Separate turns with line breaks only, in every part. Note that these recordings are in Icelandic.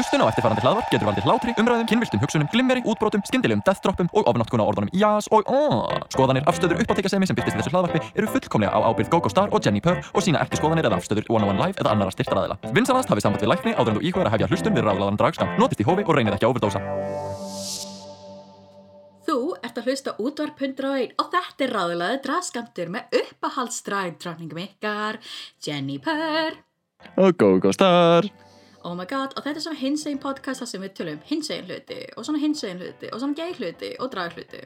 Hlustun á eftirfarandi hlaðvarp getur valdið hlátri, umræðum, kynviltum hugsunum, glimmeri, útbrotum, skyndilegum deathdroppum og ofnáttkuna orðunum jás og aaaah. Skoðanir, afstöður, uppáttekasemi sem byrtist í þessu hlaðvarpi eru fullkomlega á ábyrgð GóGó Star og Jenni Purr og sína ekki skoðanir eða afstöður One on One Live eða annara styrtaræðila. Vinsanast hafið samband við lækni áður en þú íkvæður að hefja hlustun við ráðlaðan dragskam. Notist í hófi og reynið ekki að overdósa.
Þú ert að hlusta útvarp 101 og þetta er ráðlaði draðskamtur með uppahaldstræð drafningum ykkar, Jenny Purr.
Og GóGó Star
Oh my god, og þetta er svona hinsegin podcast þar sem við tölum hinsegin hluti og svona hinsegin hluti og svona gay hluti og drag hluti.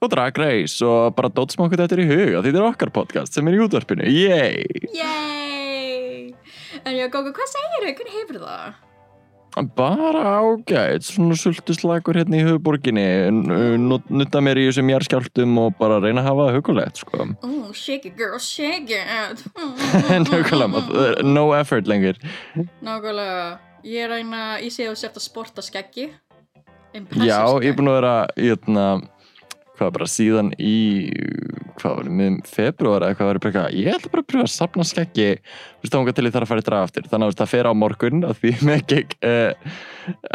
og Drag Race og bara dótsmákut þetta er í huga þetta er okkar podcast sem er í útvarpinu, yey!
Yay! En já, Gógo, hvað segir þau? Hvernig hefur það?
Bara ágætt, svona sultuslagur hérna í höfuborginni, nutta mér í þessum járskjáltum og bara reyna að hafa það hugulegt, sko.
Oh, shake it girl, shake it!
Nákvæmlega, no effort lengur.
Nákvæmlega, ég reyna, ég sé að þú sért að sporta skeggi.
Já, ég er búin að vera, jötna, hvað bara síðan í, hvað var miðum februar eða hvað var ég bara ég ætla bara að pröfa að sapna skeggi, þá til ég þarf að fara í draga aftur, þannig að það fer á morgun að því með gig, uh,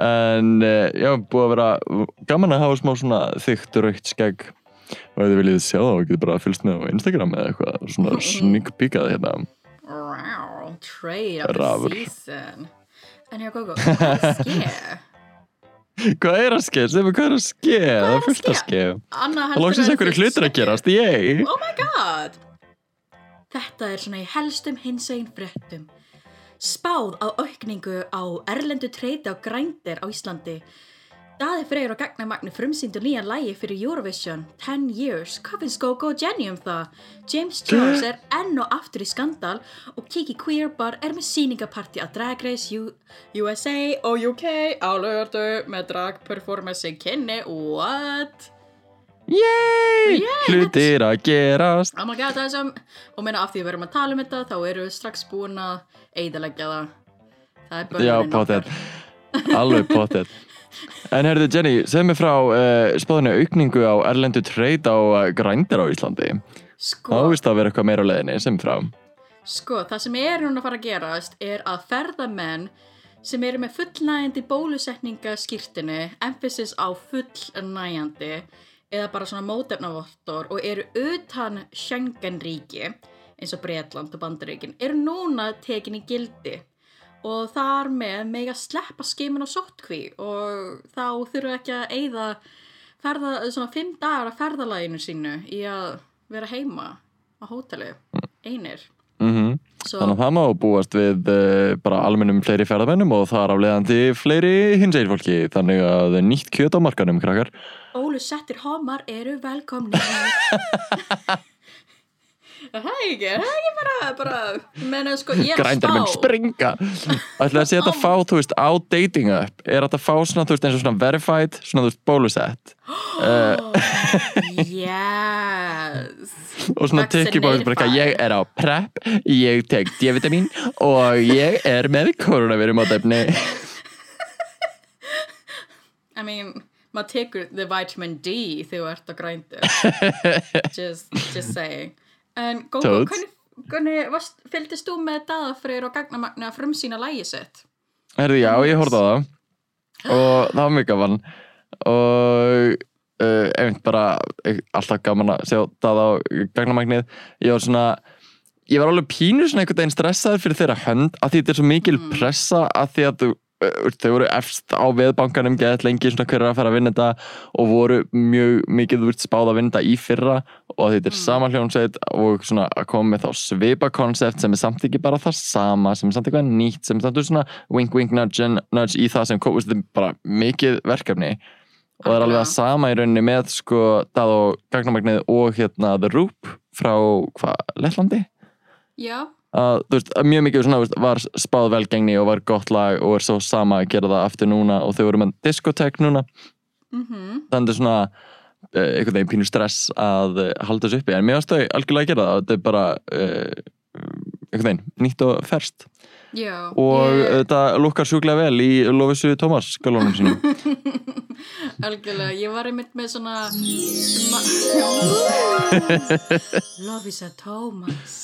en uh, já, búið að vera gaman að hafa smá svona þygt raukt skegg og ef þið viljið sjá það, þá getur bara að fylgst með á Instagram eða eitthvað, svona sník píkað hérna.
Wow, trade of the season. En já, Gógo, hvað er skeið?
Hvað er að skeið? Sem hvað er að skeið? Það er fullt að skeið. Það lóksins einhverju hlutur að gerast, ég.
Oh my god! Þetta er svona í helstum hinsegin fréttum. Spáð á aukningu á erlendu treyti á grændir á Íslandi. Daði Freyr og Gagnar Magni frumsýndu nýja lægi fyrir Eurovision 10 Years. Hvað finnst og Jenny um það? James Jones er enn og aftur í skandal og Kiki Queer Bar er með síningaparti á Drag Race U USA og UK á lögurdu með drag performance kynni. What?
Yey!
Yeah,
Hlutir að gerast.
Oh my god, það er sem, og meina af því við verum að tala um þetta, þá eru við strax búin að eiðalegja það. Það er
Já,
börnin
pottet. Alveg pottet. En herðu Jenny, segð mér frá uh, spáðinu aukningu á erlendu treyt á uh, grændir á Íslandi.
Sko,
Þá vist að vera eitthvað meira á leiðinni, sem frá.
sko, það sem er núna að fara að gerast er að ferðamenn sem eru með fullnægjandi bólusetningaskýrtinu, emphasis á fullnægjandi, eða bara svona mótefnavottor og eru utan Schengen-ríki, eins og Bretland og Bandaríkin, eru núna tekin í gildi. Og þar með meg að sleppa skimin á sóttkví og þá þurfu ekki að eyða ferða, svona fimm dagar af ferðalaginu sínu í að vera heima á hóteli, einir
Mm
Svo,
Þannig að það má búast við uh, bara almennum fleiri ferðamennum og þar afleiðandi fleiri hins einn fólki. Þannig að nýtt kjöt á markanum, krakkar.
ólusettir homar eru velkomni Það er ekki, það er ekki bara, bara menna sko, ég er spá.
springa. Ætlaði að sé þetta fá, þú veist, á dating app. Er þetta að fá svona, þú veist, eins og svona verified, svona, þú veist, bólusett.
Yes.
Og svona tekki bóðum bara eitthvað, ég er á prep, ég tek D-vitamin og ég er með koronavirum á defni
I mean, maður tekur the vitamin D þegar þú ert að grændu just, just saying En Gógo, hvernig, fylgdist þú með daðafreyr og gagnamagna að frumsýna lægi sitt?
Herði, já, ég horfði á það. Og það var mjög gaman. Og uh, einmitt bara eh, alltaf gaman að sjá það á gagnamagnið. Ég var svona ég var alveg pínu svona einhvern veginn stressaður fyrir þeirra hönd að því þetta er svo mikil pressa að því að þú þau voru efst á veðbankanum geðað lengi svona hverju að fara að vinna þetta og voru mjög mikið veist spáð að vinna þetta í fyrra og þetta er sama hljónsveit og svona að koma með þá svipa koncept sem er samt ekki bara það sama sem er samt eitthvað nýtt sem er samt svona wink wink nudge, nudge í það sem kom, veist, þetta er bara mikið verkefni. Og það er alveg að sama í rauninni með sko það og gagnamagnið og hérna The Roop frá hvað, Lettlandi?
Já,
að veist, að mjög mikið svona, veist, var spáð velgengni og var gott lag og er svo sama að gera það aftur núna og þau voru með diskotek núna.
Mhm.
Þannig er svona uh, einhvern veginn pínu stress að uh, halda þessu uppi. En mér þau algjörlega að gera það. Þetta er bara uh, einhvern veginn nýtt og ferst
Já,
og
ég,
þetta lukkar sjúklega vel í Lovisu Tómas skálunum sínum.
Algjörlega, ég var einmitt með svona ma- Love is a Thomas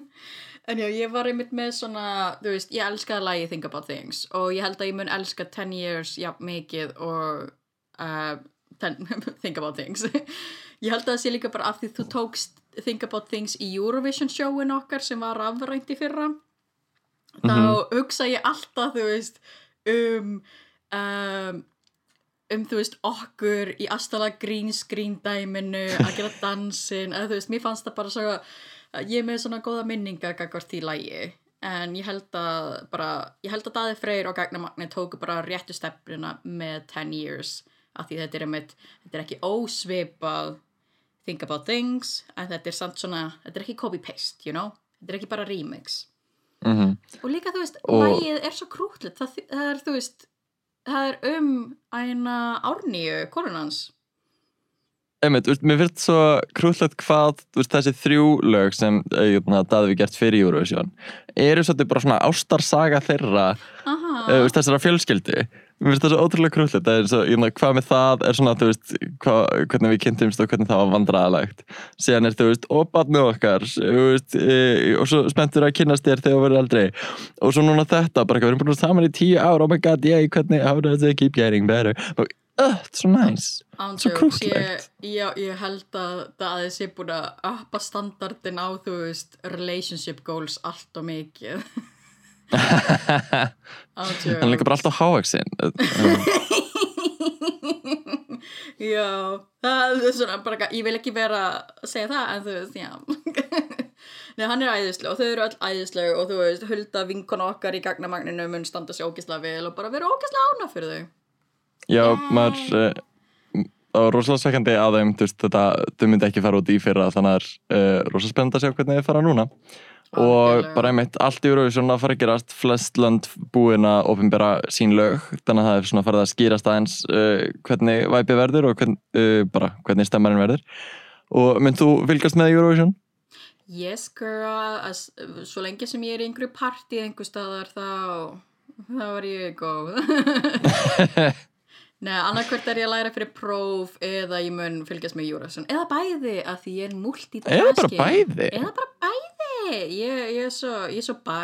En já, ég var einmitt með svona, þú veist, ég elskaði lagi Think About Things og ég held að ég mun elska 10 Years jafn mikið og uh, ten, Think About Things. ég held að það sé líka bara af því þú tókst Think About Things í Eurovision showin okkar sem var afrænt í fyrra. Þá hugsa ég alltaf, þú veist, um, um, um, þú veist, okkur í Astala green screen dæminu að gera dansinn, eða þú veist, mér fannst það bara svo ég er með svona góða minninga gagvart því lægi en ég held að bara, ég held að Daði Freyr og Gagnamagni tóku bara réttu stefnuna með 10 years af því þetta er einmitt, þetta er ekki ósvipað think about things en þetta er samt svona, þetta er ekki copy-paste you know, þetta er ekki bara remix.
Mm
og líka þú veist,
Og-
lægið er svo krútlut það, það er þú veist það er um æna árníu konunans
Einmitt, veist, mér finnst svo krúllegt hvað veist, þessi þrjú lög sem uh, Daði við gert fyrir Eurovision eru svolítið bara svona ástarsaga þeirra uh, veist, þessara fjölskyldu. Mér finnst það svo ótrúlega ég meina, hvað með það er svona hva, hvernig við kynntumst og hvernig það var vandræðalegt. Síðan er þú veist, og barnið okkar e, og svo spenntur að kynnast þér þegar þú verður aldrei og svo núna þetta, bara við erum búin saman í tíu ár oh my god, yay, hvernig, how does it keep getting better? Og, uh, svo nice Svo
Ándjóks,
krúttlegt.
ég, ég held að það að sé búin að uppa standardin á, þú veist, relationship goals allt og mikið.
Hann er líka bara alltaf hávaxinn
Já, það er svona bara, ég vil ekki vera að segja það, en þú veist, já. Nei, hann er æðislega og þau eru öll æðislega og þú veist, hulda vinkona okkar í gagnamagninu mun standa sér ógislega vel og bara vera ógislega ána fyrir þau.
Já, maður uh, það var rosalega svekkandi að þeim þetta, þau myndi ekki fara út í fyrra þannig að það er uh, rosalega spennandi að sjá hvernig þið fara núna og
Algjörlega.
bara einmitt allt í Eurovision að fara að gerast flest lönd búin að ofinbera sín lög þannig að það er svona farið að skýrast aðeins uh, hvernig væpið verður og hvern, uh, bara hvernig stemmarinn verður og mynd þú fylgast með Eurovision?
Yes girl, as, svo lengi sem ég er í einhverju partí einhver staðar þá, þá er ég góð. Nei, annarkvört er ég að læra fyrir próf eða ég mun fylgjast með Júrason. Eða bæði, að því ég er multitasking.
Eða bara bæði?
Eða bara bæði. Ég, ég, er svo, ég er svo bæ.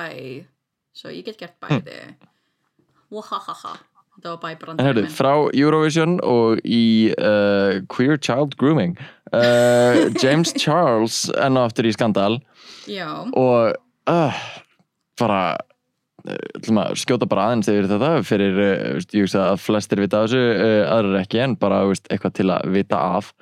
Svo ég get gert bæði. Wahahaha. Þetta var bæbrandar
heyrðu, frá Eurovision og í uh, Queer Child Grooming uh, James Charles enn og aftur í skandal
Já,
og uh, bara að skjóta bara aðeins yfir þetta fyrir, uh, veist, að flestir vita af þessu, uh, aðrar ekki en bara veist, eitthvað til að vita af.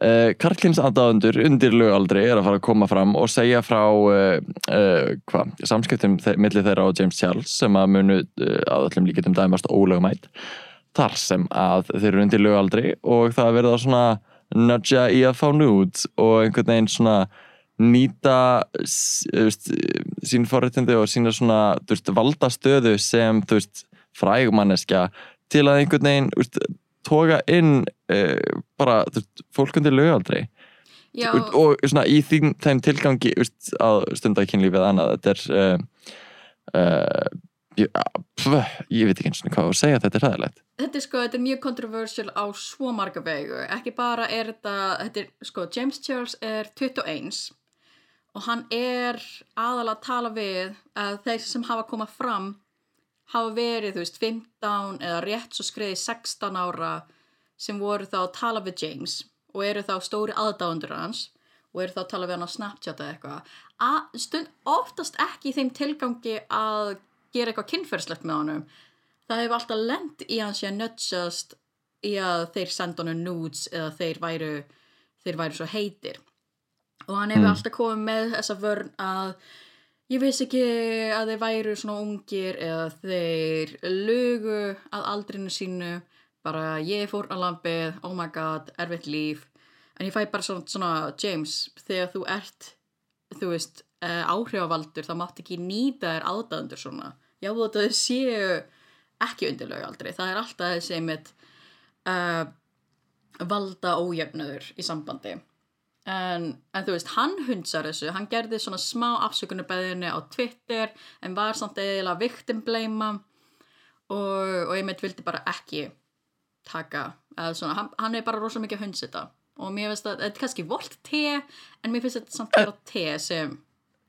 Uh, Karlins aðdáðundur undir lögaldri er að fara að koma fram og segja frá uh, uh, hvað, samskiptum þe milli þeirra og James Charles sem að munu uh, að öllum líkitum dæmast ólögumætt þar sem að þeir eru undir lögaldri og það verða svona nudja í að fá nudes og einhvern veginn svona nýta veist, sín forréttindi og sína svona veist, valda stöðu sem frægumanneskja til að einhvern veginn veist, toga inn uh, bara þú veist, fólk undir lögaldri og, og svona í þeim, þeim tilgangi veist, að stunda kynlífið annað. Þetta er uh, ég, pf, ég veit ekki eins og hvað að segja þetta er ræðilegt
þetta er sko, þetta er mjög controversial á svo marga vegu. Ekki bara er þetta, þetta er, sko, James Charles er 21 og hann er aðalega að tala við að þeir sem hafa komað fram hafa verið, þú veist, 15 eða rétt svo skreiði 16 ára sem voru þá að tala við James og eru þá stóri aðdáundur hans og eru þá að tala við hann á Snapchat eða eitthvað. Að stund oftast ekki í þeim tilgangi að gera eitthvað kynferðslegt með honum. Það hefur alltaf lent í hans að nudgast í að þeir senda honum nudes eða þeir væru þeir væru svo heitir og hann hefur
Mm.
alltaf komið með þessa vörn að ég vissi ekki að þeir væru svona ungir eða þeir lugu að aldrinu sínu. Bara ég fór að lampið, oh my god, erfitt líf. En ég fæ bara svona, svona James, þegar þú ert þú veist, uh, áhrifavaldur þá mátt ekki nýta þér aðdæðandur svona. Já þú þetta séu ekki undirlega aldrei, það er alltaf þessi einmitt uh, valda ójöfnöður í sambandi en, en þú veist, hann hundsar þessu. Hann gerði svona smá afsökunarbeðinu á Twitter en var samt victim blame og, og meitt vildi bara ekki taka eða svona, hann, hann er bara rosa mikið að hunds þetta. Og mér finnst að, þetta er kannski volt te en mér finnst þetta samt bara te sem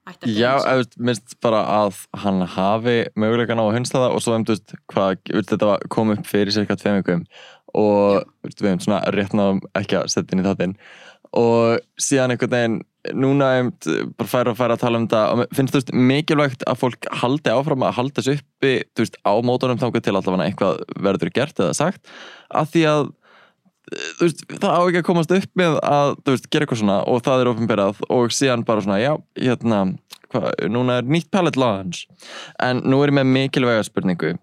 ætti
Já,
að hunsa.
eða, minnst bara að hann hafi möguleikan á að hunsa það og svo, þú veist, hvað, þetta kom upp fyrir cirka tveim vikum og veist, við hefum svona rétt náðum ekki að setja inn í þáttinn og síðan einhvern veginn núna einmitt, bara færa og færa að tala um mér finnst þú veist mikilvægt að fólk haldi áfram að halda þessu uppi veist, á mótunum þangu til allavega eitthvað verður gert eða sagt. Að því að veist, það á ekki að komast upp með að veist, gera eitthvað svona og það er ofinberað og síðan bara svona, já, hérna hva, núna er nýtt palette launch en nú er ég með mikilvæga spurningu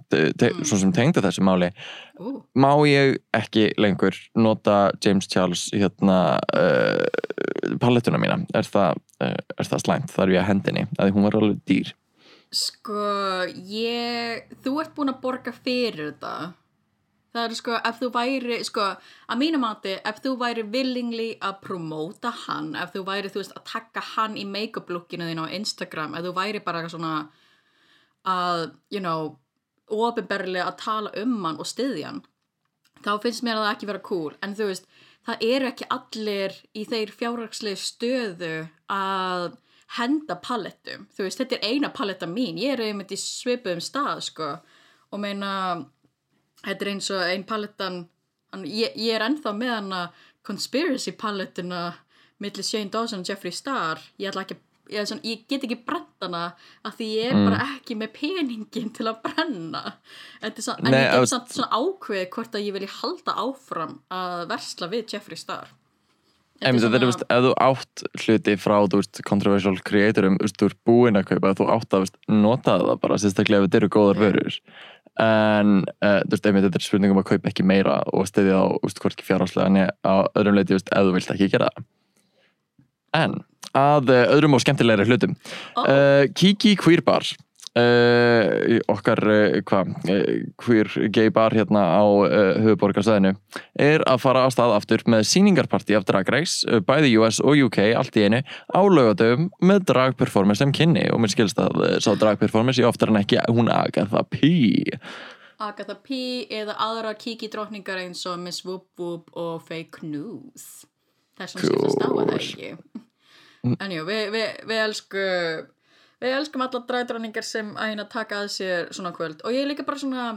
Mm.
svo sem tengda þessu máli.
Ú,
má ég ekki lengur nota James Charles hérna uh, palettuna mína? Er það, uh, er það slæmt? Þarf ég að hendinni, að hún var alveg dýr.
Sko, ég, þú ert búin að borga fyrir þetta. Það er sko, ef þú væri, sko, að mínu mati, ef þú væri willingly að promóta hann, ef þú væri, þú veist, að taka hann í make-up lookinu þín á Instagram, ef þú væri bara svona að, you know, ofinberlega að tala um hann og styðja hann, þá finnst mér að það ekki vera cool. En þú veist, það eru ekki allir í þeir fjárhagslega stöðu að henda palettum. Þú veist, þetta er eina paletta mín. Ég er einmitt í svipuðum stað, sko. Og meina, þetta er eins og ein palettan, hann, ég, ég er ennþá með hana conspiracy palettuna milli Shane Dawson og Jeffree Star. Ég ekki Ég, er svona, ég get ekki brent hana af því ég er
Mm.
bara ekki með peningin til að brenna er svona, en
Nei,
ég get samt svona ákveð hvort að ég vilji halda áfram að versla við Jeffree Star
er,
svona-
veist, ef þú átt hluti frá, þú veist, controversial creatorum, þú veist, þú ert búinn að kaupa, þú átt að, veist, nota það bara, sérstaklega ef þetta eru góðar vörur. En, uh, þú veist, einmitt, þetta er spurningum að kaupa ekki meira og stiðja á, veist, hvorki fjárháslega, en á öðrum leiti, þú veist, ef þú vilt ekki gera. En, að uh, öðrum og skemmtilegri hlutum.
Ó.
Uh, Kiki Queer Bar. Uh, okkar uh, hvað, uh, queer gay bar hérna á uh, höfuborgarsæðinu er að fara á stað aftur með síningarparti af Drag Race, uh, bæði US og UK allt í einu á laugadöfum með dragperformance sem kynni. Og mér skilst að uh, sá dragperformance í oftar en ekki hún Agatha P.
Agatha P eða aðra kiki drottningar eins og Miss Whoop Whoop og Fake News. Það svona skiptast á að það
Cool.
ekki? En jú, við, við, við elskum við elskum alla dragdrottningar sem hérna taka að sér svona kvöld. Og ég er líka bara svona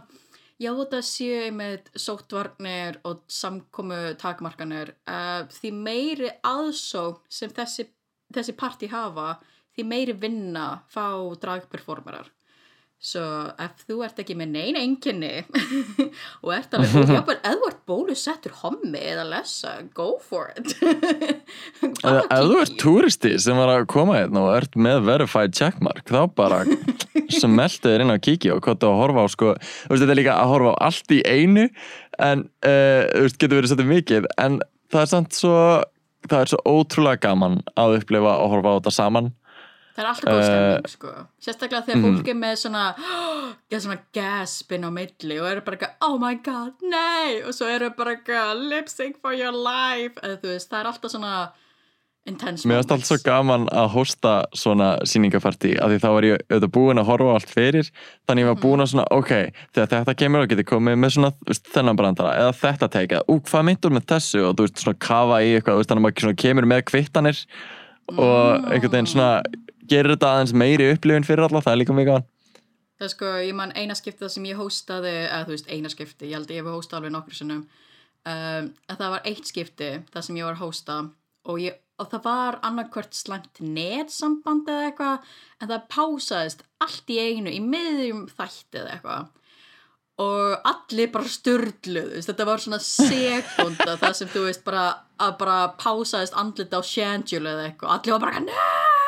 já þetta séu með sóttvarnir og samkomu takmarkanir. Uh, því meiri aðsókn sem þessi, þessi parti hafa því meiri vinna fá dragperformerar Svo ef þú ert ekki með neina enginni og ert alveg, og jáfnvel, ef þú ert bólusettur hommi eða lessa, go for it.
Eða þú ert túristi sem var að koma hérna og ert með verified checkmark þá bara smeltu þér inn á Kiki og hvað þú að horfa á sko, þú veist þetta er líka að horfa á allt í einu en uh, þú veist getur verið svolítið mikið en það er samt svo það er svo ótrúlega gaman að upplifa og horfa á þetta saman
Það er alltaf góð stemning, sko. Sérstaklega þegar
mhm.
fólk er með svona, ja, svona gaspin á milli og eru bara eitthvað, oh my god, nei, og svo eru bara eitthvað, lip sync for your life, eða þú veist, það er alltaf svona intense
Mér finnst alltaf svo gaman að hosta svona síningapartí af því þá var ég auðvitað búinn að horfa allt fyrir þannig ég var búinn að svona, ok þegar þetta kemur og geti komið með svona veist, þennan brandara eða þetta teika, ú hvað myndur með þessu? Og þú veist svona kafa í eitthvað þannig að maður kemur með kvittanir og einhvern veginn svona gerir þetta aðeins meiri upplifin fyrir alla það er líka mjög gaman.
Það er sko, ég man eina skiptið sem ég hóstaði, eða þú veist, eina skipti, ég held ég hef hóstað alveg nokkru sinnum, um, að það var eitt skipti þar sem ég var að hósta og, ég, og það var annarkvört slæmt netsamband eða eitthvað, en það pásaðist allt í einu í miðjum þætti eða eitthvað. Og allir bara styrluðust, þetta var svona sekunda það sem þú veist bara, að bara pásaðist andlit á Shangela eða eitthvað, allir var bara, nei!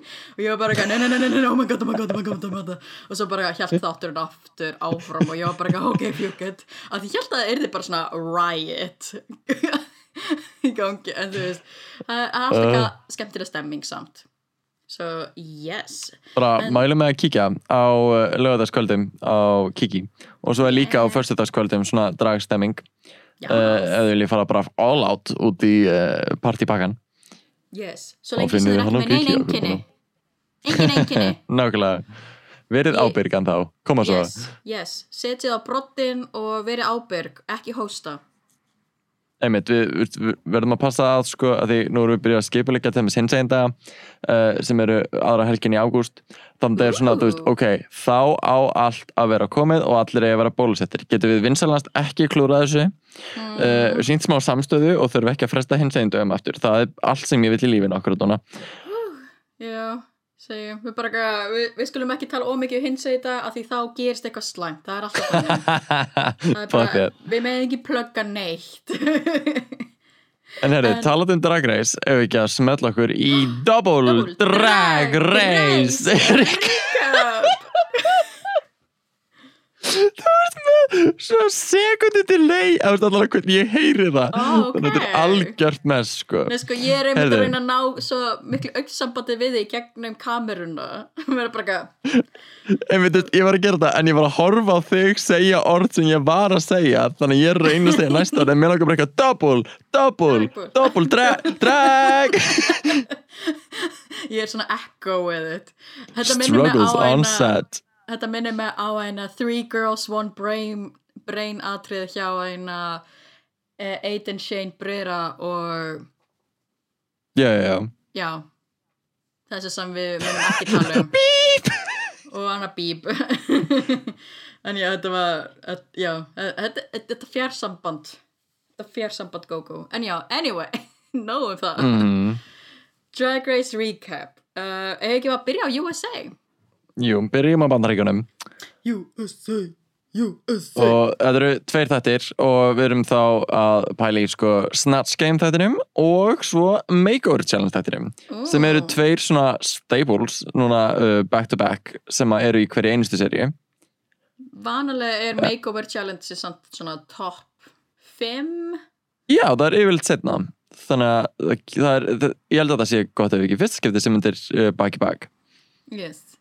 Og ég var bara eitthvað, nei, nei, nei, nei, nei, oh my god, oh my god, oh my god, oh my god. Og svo bara hjælt þátturinn aftur áfram og ég var bara ok, fjúkett að ég held að það yrði bara svona riot í gangi, en þú veist það er alltaf
Uh.
eitthvað skemmtilega stemming samt. So, yes.
Bara
En-
mælum með að kíkja á lögadagskvöldum á Kiki. Og svo er líka á föstudagskvöldum svona dragstemming.
Já,
uh, viljið fara bara all out út í uh, partypakkan
yes, svo lengi sem þið
á
með neina enginni engin enginni
nákvæmlega, verið ábyrgan þá. Koma svo.
Yes, yes, setjið á brottin og verið ábyrg, ekki hósta
einmitt, við, við, verðum að passa að sko, að því nú erum við byrjað að skipuleika til þess hins einn daga uh, sem eru aðra helgin í ágúst. Þannig að það er svona, þú veist, ok þá á allt að vera komið og allir eigi að vera bólusettir, getum við vinsalast ekki klúrað þessu
Mm.
uh, sínt smá samstöðu og þurfum ekki að fresta hins einn dögum aftur, það er allt sem ég vil í lífinu okkur núna.
Já, segjum, við bara við, við skulum ekki tala ómikið hins í þetta af því þá gerist eitthvað slæmt, það er alltaf Það er bara, við meðum ekki plugga neitt.
En herru, talað um Drag Race ef við ekki að smetla okkur í Double,
Double
Drag,
Drag
Race.
Recap.
Svo sekundi til lei. Ég heyri það.
Ó, ok.
Þannig að þetta er algjört mess sko.
Sko, ég er einmitt að reyna að ná svo miklu augnsambandi við þig gegnum kameruna.
Veit, ég var að gera það En ég var að horfa á þig segja orð sem ég var að segja. Þannig að ég reyna að segja næsta En mér langar bara eitthvað double, double,
Double.
drag, drag.
Ég er svona echo it Þetta minnir mig
Struggles
á eina Þetta minnir mig á eina Three Girls One Brain, brain atrið hjá eina eh, Aiden Shane Brera og
Já, já,
já. Þessi sem við minnum ekki tala um.
Bíp!
Og hana bíb en já, þetta var að- já, þetta, þetta fjarsamband. Þetta fjarsamband go-go en já, anyway, nóg um það.
Mm.
Drag Race Recap. Uh, Ef ekki var að byrja á USA
Jú, byrjum á bandaríkunum
USA USA
og þetta eru tveir þættir og við erum þá að pæla í sko Snatch Game þættinum og svo Makeover Challenge þættinum sem eru tveir svona staples núna uh, back to back sem að eru í hverju einustu seríu.
Vanalega er Makeover Challenge samt svona top 5
Já, það er yfirleitt setna þannig að það er, það, ég held að það sé gott ef ekki fyrst skipti sem myndir uh, back í back.
Yes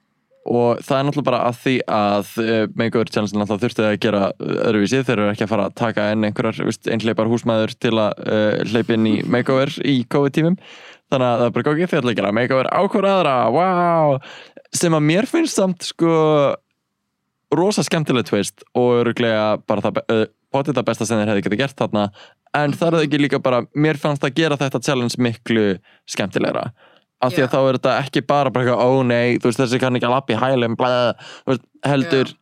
og það er náttúrulega bara að því að uh, Makeover Challenge náttúrulega þurfti að gera uh, öðruvísi. Þeir eru ekki að fara að taka enn einhverjar veist, einhleipar húsmaður til að uh, hleypa inn í Makeover í COVID-tímum. Þannig að það er bara gókið þeir ætla að gera Makeover á hver aðra, wow sem að mér finnst samt sko rosa skemmtileg twist og öruglega bara það uh, potið það besta sem þeir hefði getið gert þarna. En það er ekki líka bara mér fannst að gera þetta challenge miklu skemmtilegra af því
Já.
að þá er þetta ekki bara bara eitthvað, ó nei, þú veist þessi kann ekki að lappa í hælum blæða, heldur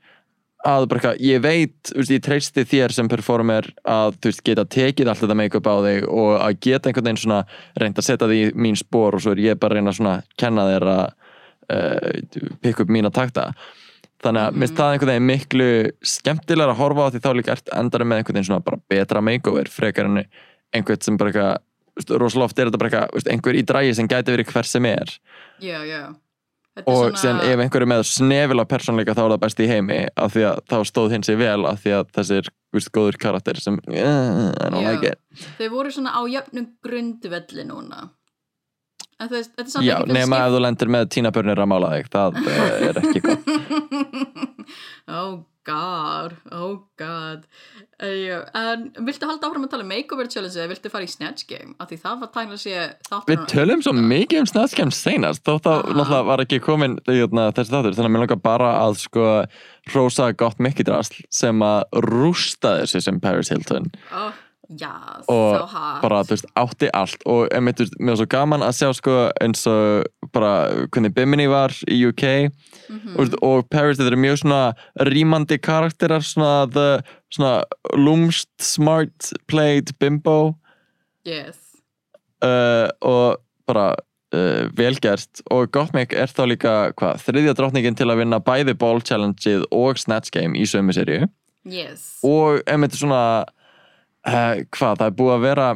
að bara eitthvað, ég veit þú veist, ég treysti þér sem performer að þú veist, geta tekið allt þetta make-up á þig og að geta einhvern veginn svona reynd að setja því í mín spór og svo er ég bara að reyna svona að kenna þér að uh, pikka upp mína takta. Þannig að minnst það einhvern veginn miklu skemmtilega að horfa á því þá líka ert endari með einhvern veginn svona bara betra makeover frekar en einhvern sem bara eitthvað rosalega oft er þetta bara eitthvað einhver í drægi sem gæti verið hver sem er.
Já, já.
Og
svona-
ef einhver er með snefila persónleika þá er það best í heimi af því að þá stóð hinn sig vel af því að þessir veist, góður karakter sem
Já.
like
Þau voru svona á jöfnum grundvelli núna. Veist, er
Já, nema ef þú lendir með tínabörnir að mála þig það er ekki gott
oh god, oh god. Uh, En viltu halda áfram að tala um Makeover Challenge eða viltu fara í Snatch Game? Af því það var að sé
Við tölum svo mikið um snatskjæm seinast þó þá náttúrulega var ekki komin jötna, þessi þáttur þannig að mér langar bara að sko rosa gott mikið drast sem að rústa þessu sem Paris Hilton.
Oh, Já,
og
so
bara, þú veist, átti allt. Og einmitt, þú veist, mér var svo gaman að sjá sko eins og bara hvernig Bimini var í UK
Mhm.
og, og Paris, þetta eru mjög svona rýmandi karakterar svona, the, svona lúmst, smart played bimbo.
Yes.
Uh, og bara uh, velgerst og Gottmik er þá líka hvað, þriðja drottningin til að vinna bæði Ball Challengeið og Snatch Game í sömu seríu.
Yes.
Og einmitt svona uh, hvað, það er búið að vera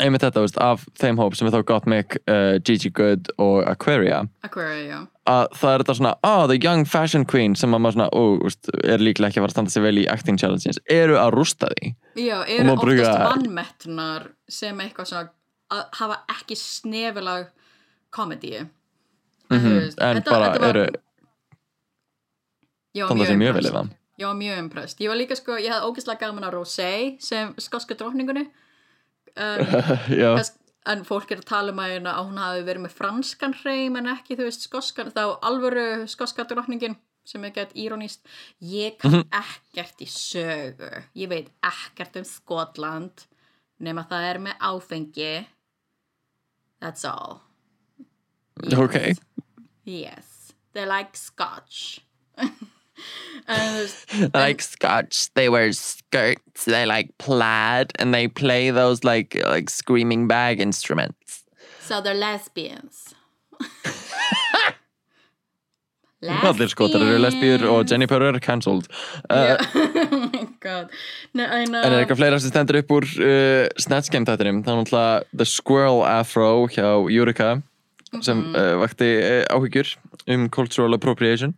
einmitt þetta, veist, af þeim hóp sem er þá Gottmik, uh, Gigi Good og Aquaria.
Aquaria, já.
Að það er þetta svona, ah, the young fashion queen sem að maður svona, ó, veist, er líklega ekki að fara að standa sig vel í acting challenges, eru að rústa því.
Já, eru
má bruga-
oftast vannmettnar sem eitthvað svona að hafa ekki snefilag komedíu
Mhm, en bara eru standa sig mjög vel það
Ég var mjög impressed. Ég var líka sko, ég hafði ógeðslega gaman að Rosé sem skosku drottningunni. Um, en fólk er að tala um að hún hafi verið með franskan hreim en ekki, þú veist, skoskan, þá alvöru skoska drottningin sem er gett írónist. Ég kann
Mhm.
ekkert í sögu. Ég veit ekkert um Skotland nema það er með áfengi that's all
Ok.
yes, they like scotch
like scotch they wear skirts they like plaid and they play those like like screaming bag instruments.
So they're lesbians.
allir skotar eru lesbíur og Jenny Purr er cancelled. Uh,
oh my god. Nei, en,
er eitthvað fleira sem stendur upp úr uh, Snatch Game þá er náttúrulega The Squirrel Afro hjá Eureka sem uh, vakti uh, áhyggjur um cultural appropriation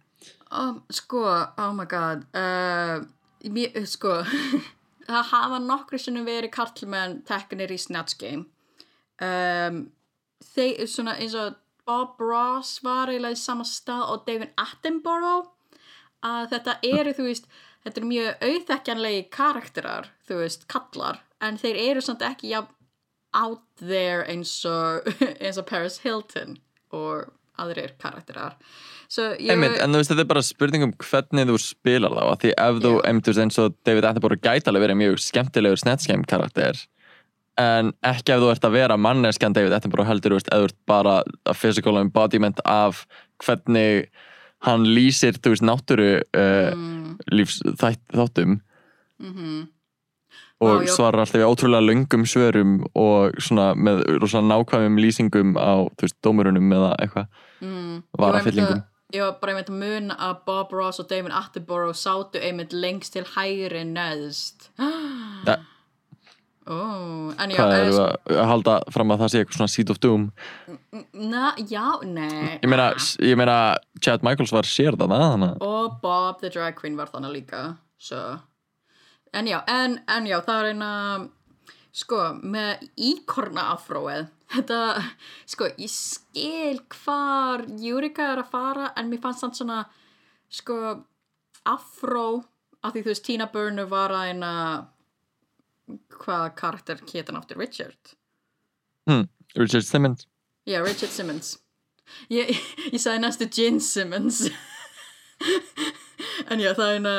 oh, sko, oh my god. Uh, mér, sko, það hafa nokkru sinnum verið karlmenn teknir í Snatch Game. Um, þeir, svona eins og Bob Ross var eiginlega í sama stað og David Attenborough að þetta eru, þú veist, þetta eru mjög auðþekkjanlegi karakterar, þú veist, kallar, en þeir eru samt ekki jafn out there eins og, eins og Paris Hilton og aðrir karakterar. So,
Einmitt, en þú veist þetta er bara spurning um hvernig þú spilar þá því ef þú, einmitt eins og David Attenborough gæti alveg verið mjög skemmtilegur Game karakter en ekki ef þú ert að vera manneskjan David Attenborough heldur þú veist, ef þú ert bara a physical embodiment af hvernig hann lýsir, þú veist, náttúru uh,
mm,
lífs þætt, þáttum
mhm.
Og svarar alltaf í ótrúlega löngum svörum og svona með rosalega nákvæmum lýsingum á, þú veist, dómurunum eða eitthvað
Mm.
Varafyllingum.
Ég var bara einmitt að muna að Bob Ross og David Attenborough sátu einmitt lengst til hægri neðst. Ó, en já,
hvað eru að halda fram að það sé eitthvað svona seed of doom
na, já, nei.
Ég meina, ég meina Chad Michaels var sér þannig að-
Og Bob the drag queen var þannig líka, svo. En já, en, en já, það er eina, sko, með íkorna afróið. Þetta, sko, ég skil hvar Júrika er að fara, en mér fannst þannig svona, sko, afró, af því þú veist, Tina Burner var að eina, hvaða karakter hétan áttur Richard?
hm, Richard Simmons
Já, Richard Simmons Ég, ég sagði næstu Gin Simmons En já, það er eina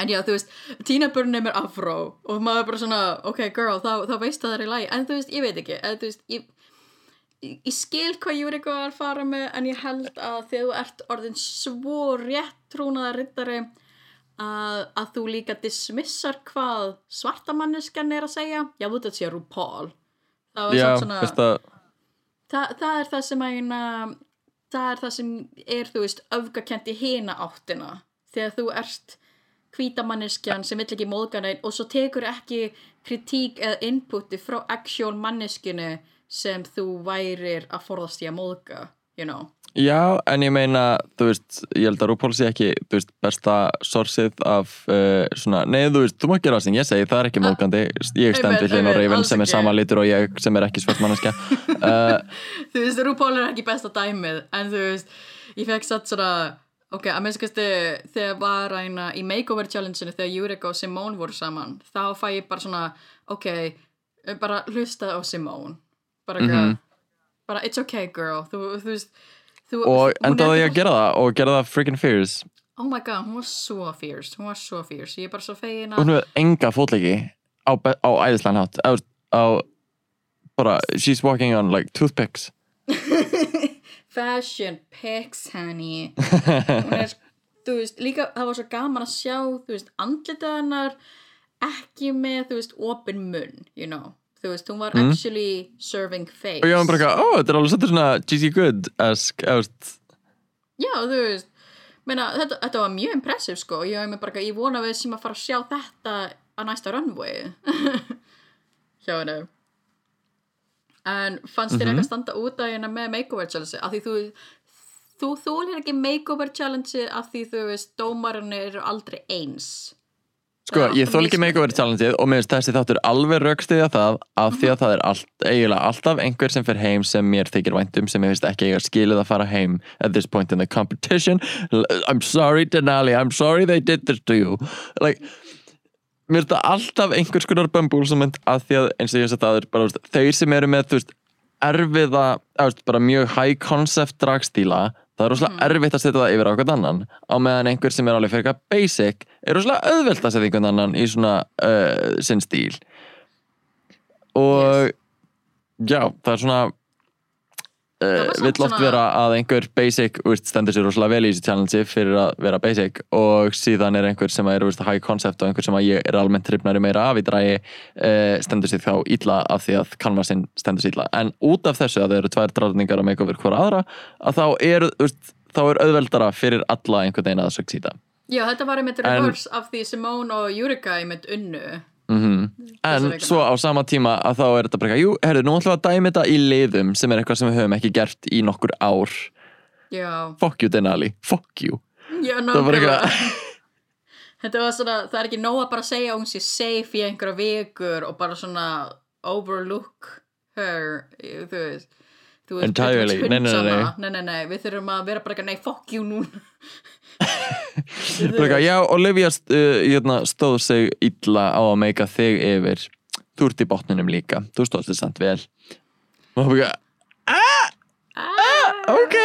En já, þú veist Tina Burner er afró og maður bara svona, ok girl, þá, þá veist það er í lagi. En þú veist, ég veit ekki en, þú veist, ég, ég, ég skil hvað Júrika var að fara með en ég held að þegar þú ert orðin svo rétt trúnaða rittari að, að þú líka dismissar hvað svartamanneskjan er að segja. Já, þú þetta sé RuPaul. Það var
Já,
svona
veist að
Þa, það er það sem að eina, það er það sem er, þú veist, öfgakent í hina áttina. Þegar þú ert hvítamanneskjan sem vill ekki móðga neinn og svo tekur ekki kritík eða inputi frá actual manneskjunu sem þú værir að forðast í að móðga, you know.
Já, en ég meina, þú veist, ég held að RuPaul sé ekki, veist, besta sorsið af uh, svona, nei, þú veist, þú má gera það sem ég segi, það er ekki móðgandi. Ég stend
Einmitt,
við hlinn og
alls
sem er sama litur og ég sem er ekki svart manneskja. Uh,
Þú veist, RuPaul er ekki besta dæmið en þú veist, ég fekk satt svona ok, að minnst kosti þegar var eina í makeover challenge-inu þegar Júrika og Simone voru saman þá fæ ég bara svona, ok bara hlusta á Simone. Bara,
Mhm.
bara it's okay girl. Þú, þú veist þú,
og endaði ég að gera það og gera það freaking fierce.
Oh my god, hún var svo fierce hún var svo fierce, ég er bara svo fegin að
hún hefur enga fótleiki á, á æðislega hátt. Á, á bara, she's walking on like toothpicks
fashion pics honey. Hún er, þú veist, líka það var svo gaman að sjá, þú veist, andlitið hennar ekki með, þú veist, opin munn, you know. Þú veist, hún var actually serving face.
Og ég var bara eitthvað, ó, þetta er alveg svolítið svona Gigi Good-esk veist,
já, þú veist meina, þetta, þetta var mjög impressive, sko. Ég, var bara, eitthvað, ég vona við sem að fara að sjá þetta á næsta runway. Hjá henni en fannst þér eitthvað standa út að hérna með makeover challenge af því þú þú þólir ekki makeover challenge af því þú veist, dómarinn eru aldrei eins.
Sko, ég þól ekki makeover challengeið og mér finnst þessi þáttur alveg raukstiðja það af því að það er allt, eiginlega alltaf einhver sem fer heim sem mér þykir væntum sem ég finnst ekki eiga skilið að fara heim at this point in the competition. I'm sorry Denali, I'm sorry they did this to you. Like mér finnst það alltaf einhvers konar bambúlsament að því að eins og ég veist að það er bara veist, þeir sem eru með þú veist erfiða, veist, bara mjög high concept dragstíla það er rosalega erfitt að setja það yfir á okkur annan á meðan einhver sem er alveg fyrir eitthvað basic er rosalega auðvelt að setja einhvern annan í svona uh, sinn stíl. Og já, það er svona
Það
uh,
var samt
vill oft vera að einhver basic úrst, stendur sér rosalega vel í þessu challenge fyrir að vera basic og síðan er einhver sem er úrst, high concept og einhver sem að ég er almennt hrifnari meira af í drægi uh, stendur sér þá illa af því að canvasin stendur sér illa en út af þessu að það eru tvær drafningar að make over hvora aðra að þá er, úrst, þá er auðveldara fyrir alla einhvern veginn að succeeda
Já, þetta var einmitt reverse af því Simone og Jurika einmitt unnu.
Mm En
vikuna.
svo á sama tíma að þá er þetta bara eitthvað, jú, herru, nú ætlum við að dæmi þetta í liðum sem er eitthvað sem við höfum ekki gert í nokkur ár
Já,
Fuck you Denali, fuck you
já,
Það var
nákvæmlega.
eitthvað
Þetta var svona, það er ekki nóg að bara segja hún sé safe í einhverja vikur og bara svona overlook her, þú veist.
Entirely. Nei, nei, nei, nei.
nei, nei, við þurfum að vera bara ekki, nei, fuck you núna.
Eitthvað, Já, Olivia uh, hérna, stóð sig illa á að meika þig yfir. Þú ert í botninum líka, þú stóðst þig samt vel. Og það bara,
Ah,
ok.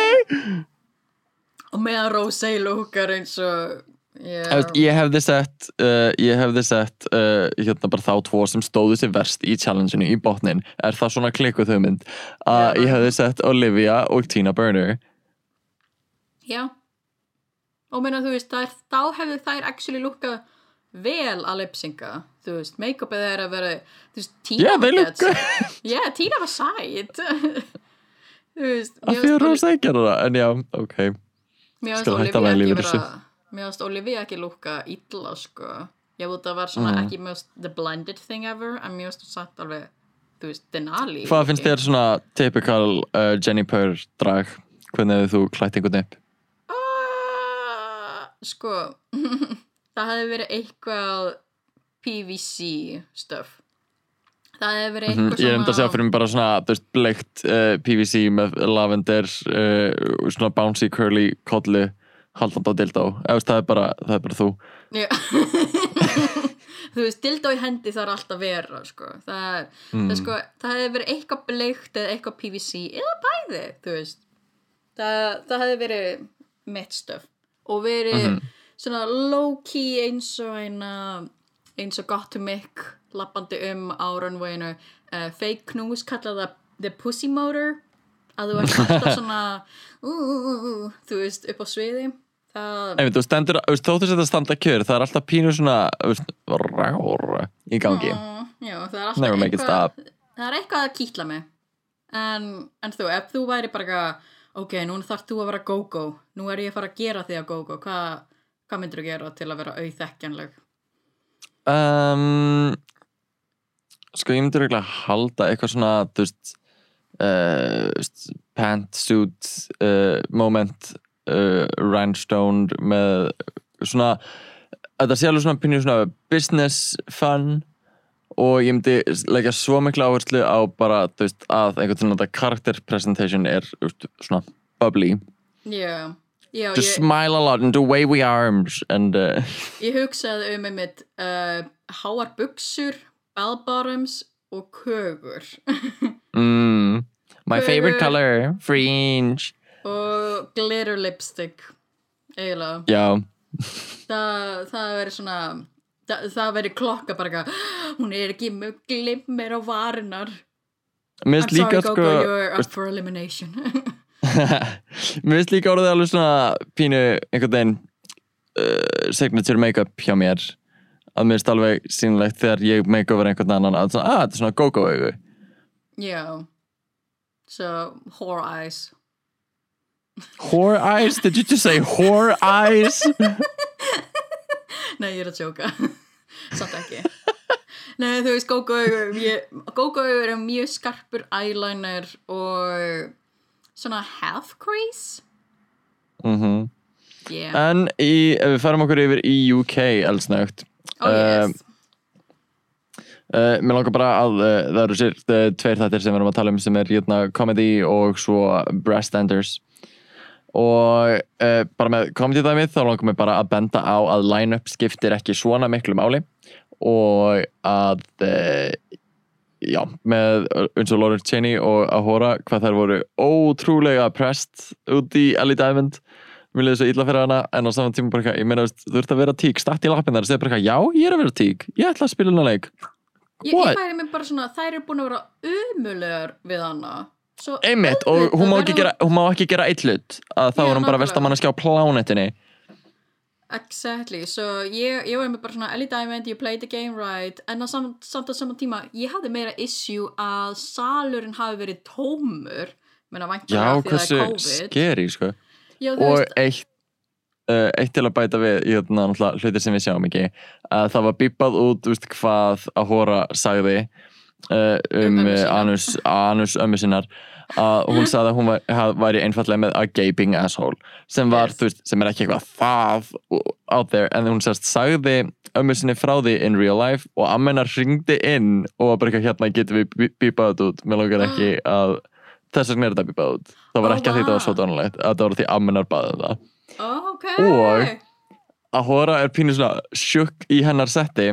Og meðan Rosé lúkar eins og,
veist, Ég hefði sett, uh, ég hefði sett uh, hérna bara þá tvo sem stóðu sig verst í challengeinu í botnin. Er það svona klikkuð hugmynd? Að
Já.
ég hefði sett Olivia og Tina Burner.
Já. Og meina, þú veist, þær, þá hefðu þær actually lúkað vel að lipsinga, þú veist, make-upið er að vera, þú veist, Tina
Já,
var gett- Já, Tina var sæt Þú veist mér
því að Rosa ekki gera það, en já, ok
mér
að
Olivia ekki vera. Mér fannst Olivia ekki lúkka illa sko Ég veit það var svona
Mm.
ekki mjög the blended thing ever en það satt alveg þú veist, Denali
Hvað finnst þér svona typical uh, Jenny Purr drag? Hvernig þú klætt einhvern upp?
Sko það hefði verið eitthvað PVC stuff. Það hefði verið
Mhm,
eitthvað
Ég er enda að segja fyrir mig bara svona veist, bleikt uh, PVC með lavender uh, svona bouncy curly kollu haldand á veist, það, er bara, það er bara þú.
Þú veist, dildó í hendi þarf alltaf vera sko. það,
Mm.
það, er, sko, það hefði verið eitthvað bleikt eða eitthvað PVC eða bæði, það, það hefði verið mitt stöf og verið
Mhm.
svona low-key eins og eina eins og gott to make lappandi um á runwayinu. Uh, fake knús kallaði það the pussy motor. Að þú ert alltaf svona uh, uh, þú veist, upp á sviði.
Einmitt, þú stendur, þú veist, að standa kjör það er alltaf pínu svona veist, rár í gangi.
Mm, já, það er alltaf
Never
eitthvað það er eitthvað að kýtla mig. En, en þú, ef þú væri bara eitthvað, ok, nú þarf þú að vera go-go. Nú er ég að fara að gera því að go-go. Hvað hva myndir þú gera til að vera auðþekkjanleg?
Um, Sko, ég myndi regla halda eitthvað svona, veist uh, pantsuit uh, moment uh, rhinestone með svona þetta sé alveg svona svona business fun og ég myndi leggja svo miklu áherslu á bara, veist, að einhvern veginn þetta character presentation er veist, svona bubbly.
Já, já
just
ég,
smile a lot and do wavy arms and uh,
ég hugsaði um einmitt uh, háar buksur bell bottoms og kögur.
Mm, my favorite
Fur.
color fringe.
Og glitter lipstick eiginlega. Það, það veri svona það, það veri klokka bara eitthvað, hún er ekki með glimmer á varinnar
mér
I'm
finnst líka
sorry
sko
Gogo, you're up
veist,
for elimination.
Mér finnst líka orðið alveg svona pínu einhvern veginn uh, signature make-up hjá mér. Að mér finnst alveg sínlegt þegar ég make over einhvern annan að svona, ah, þetta er svona go-go augu.
Já. So, whore eyes.
Whore eyes, did you just say whore eyes
nei, ég er að sjóka samt ekki. Nei, þú veist, Gogo er mjög skarpur eyeliner og svona half crease.
Mm
yeah,
en í, ef við farum okkur yfir í UK eldsnögt
oh yes.
Uh, mér langar bara að uh, það eru sér uh, tveir þættir sem við erum að tala um sem er hérna, comedy og svo breastenders og uh, bara með comedy dæmið þá langar mér bara að benda á að line-up skiptir ekki svona miklu máli. Og að uh, já, með eins og Laura Cheney og Ahora hvað þær voru ótrúlega pressed út í Ellie Diamond. Mér leiði svo illa fyrir hana en á saman tíma bara eitthvað, ég meina, þú ert að vera tík, statt í lappin þar og segja bara eitthvað, já, ég er að vera tík ég ætla að spila hana leik.
Ég, ég færi mig bara svona þær eru búin að vera umulegar við hana
Einmitt, og hún má ekki gera, hún má ekki gera eitt hlut að þá
Já,
er hún bara vestamannaskja á plánetinni
Exactly, so ég, ég var með bara svona Ellie Diamond, you played the game right en að samt, samt á saman tíma ég hafði meira issue að salurinn hafi verið tómur
Já,
að
hversu
er COVID.
skeri, sko.
Já,
og
veist,
eitt uh, eitt til að bæta við í hérna hlutir sem við sjáum ekki að það var bípað út veist, hvað að hóra sagði
Um
um uh,
sína.
anus, ömmu sinnar að hún sagði að hún var, væri einfallega með a gaping asshole sem var,
Yes.
þú veist, sem er ekki eitthvað það out there, en hún sérst sagði ömmu sinni frá því in real life og ammenar ringdi inn og var bara eitthvað hérna getum við bí- bípað þetta út? Mér langar ekki að þess vegna er þetta bípað út. Það var
Ó,
ekki að því þetta var svo dónalegt að það var því ammenar baðið það.
Oh, ok.
Og- að Hora er pínu svona sjukk í hennar setti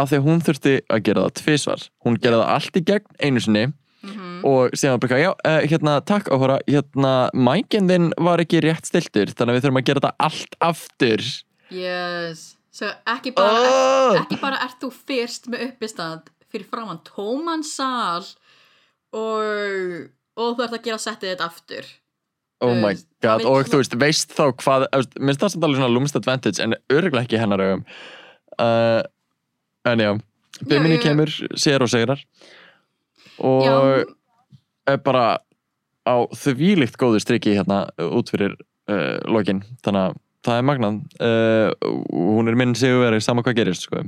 af því að hún þurfti að gera það tvisvar. Hún gerði það allt í gegn einu sinni
Mhm.
og síðan bara, já, uh, hérna, takk á Hora hérna, mækinn þinn var ekki rétt stiltur þannig að við þurfum að gera þetta allt aftur.
Yes, so ekki bara
oh!
ekki bara ert þú fyrst með uppistand fyrir framann tóman sal og, og þú ert að gera settið þetta aftur.
Oh my god,
það
og þú veist, veist þá hvað minnst það samt alveg svona lúmst advantage en örgulega ekki hennar augum. Uh, en já Bimini kemur, sér og segrar og
Já,
er bara á þvílíkt góðu striki hérna uh, út fyrir uh, lokin. Þannig að það er magnað. Uh, hún er minn sigurveri sama hvað gerist sko.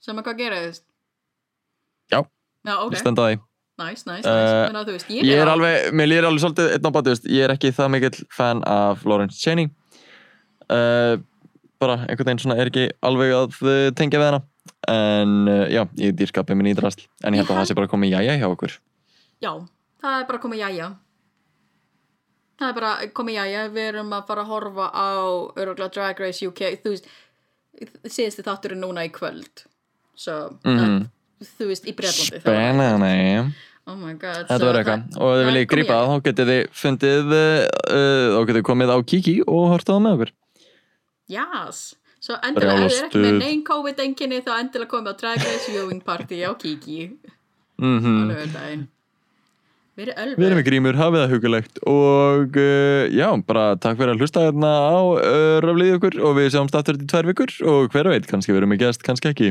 sem að hvað gerist?
Já.
Já, ok,
ég stend að því.
Nice, nice, nice. Þú veist, ég,
ég er alveg, mér líður alveg svolítið einn á veist, ég er ekki það mikill fan af Lawrence Cheney uh, bara einhvern veginn svona er ekki alveg að uh, tengja við hana en uh, já, ég dýrskapi minn í drast en ég held að það sé bara komið jæja hjá okkur.
Já, það er bara komið jæja. Það er bara komið jæja. Við erum að fara að horfa á Örugla Drag Race UK Þú veist, síðasti þátturinn núna í kvöld. Svo,
Mhm.
þú veist, í Bretlandi
Spennandi.
Oh my god
Þetta
so
verður eitthvað. og ef þið viljið
er jæja.
það þá getið þið fundið uh, þá getið komið á Kiki og hortið það með okkur.
Yes Svo endilega, ef þið er ekki með neinn COVID-enginni þá endilega komið á Drag Race Viewing Party á Kiki.
Mm
á lögudaginn Verið
Við erum
ölver
með grímur, hafið það hugulegt og uh, já, bara takk fyrir að hlusta hérna á uh, rafliði okkur og við sjáumst aftur þetta í tvær vikur og hver veit, kannski verum við gæst, kannski ekki.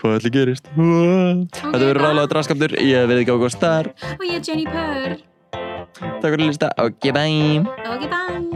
Hvað ætli gerist? Þetta verður ráðlega draskaptur, ég veið ekki á hvað star.
Og ég er Jenny Purr
Takk fyrir að hlusta, ok, bye.
Ok, bye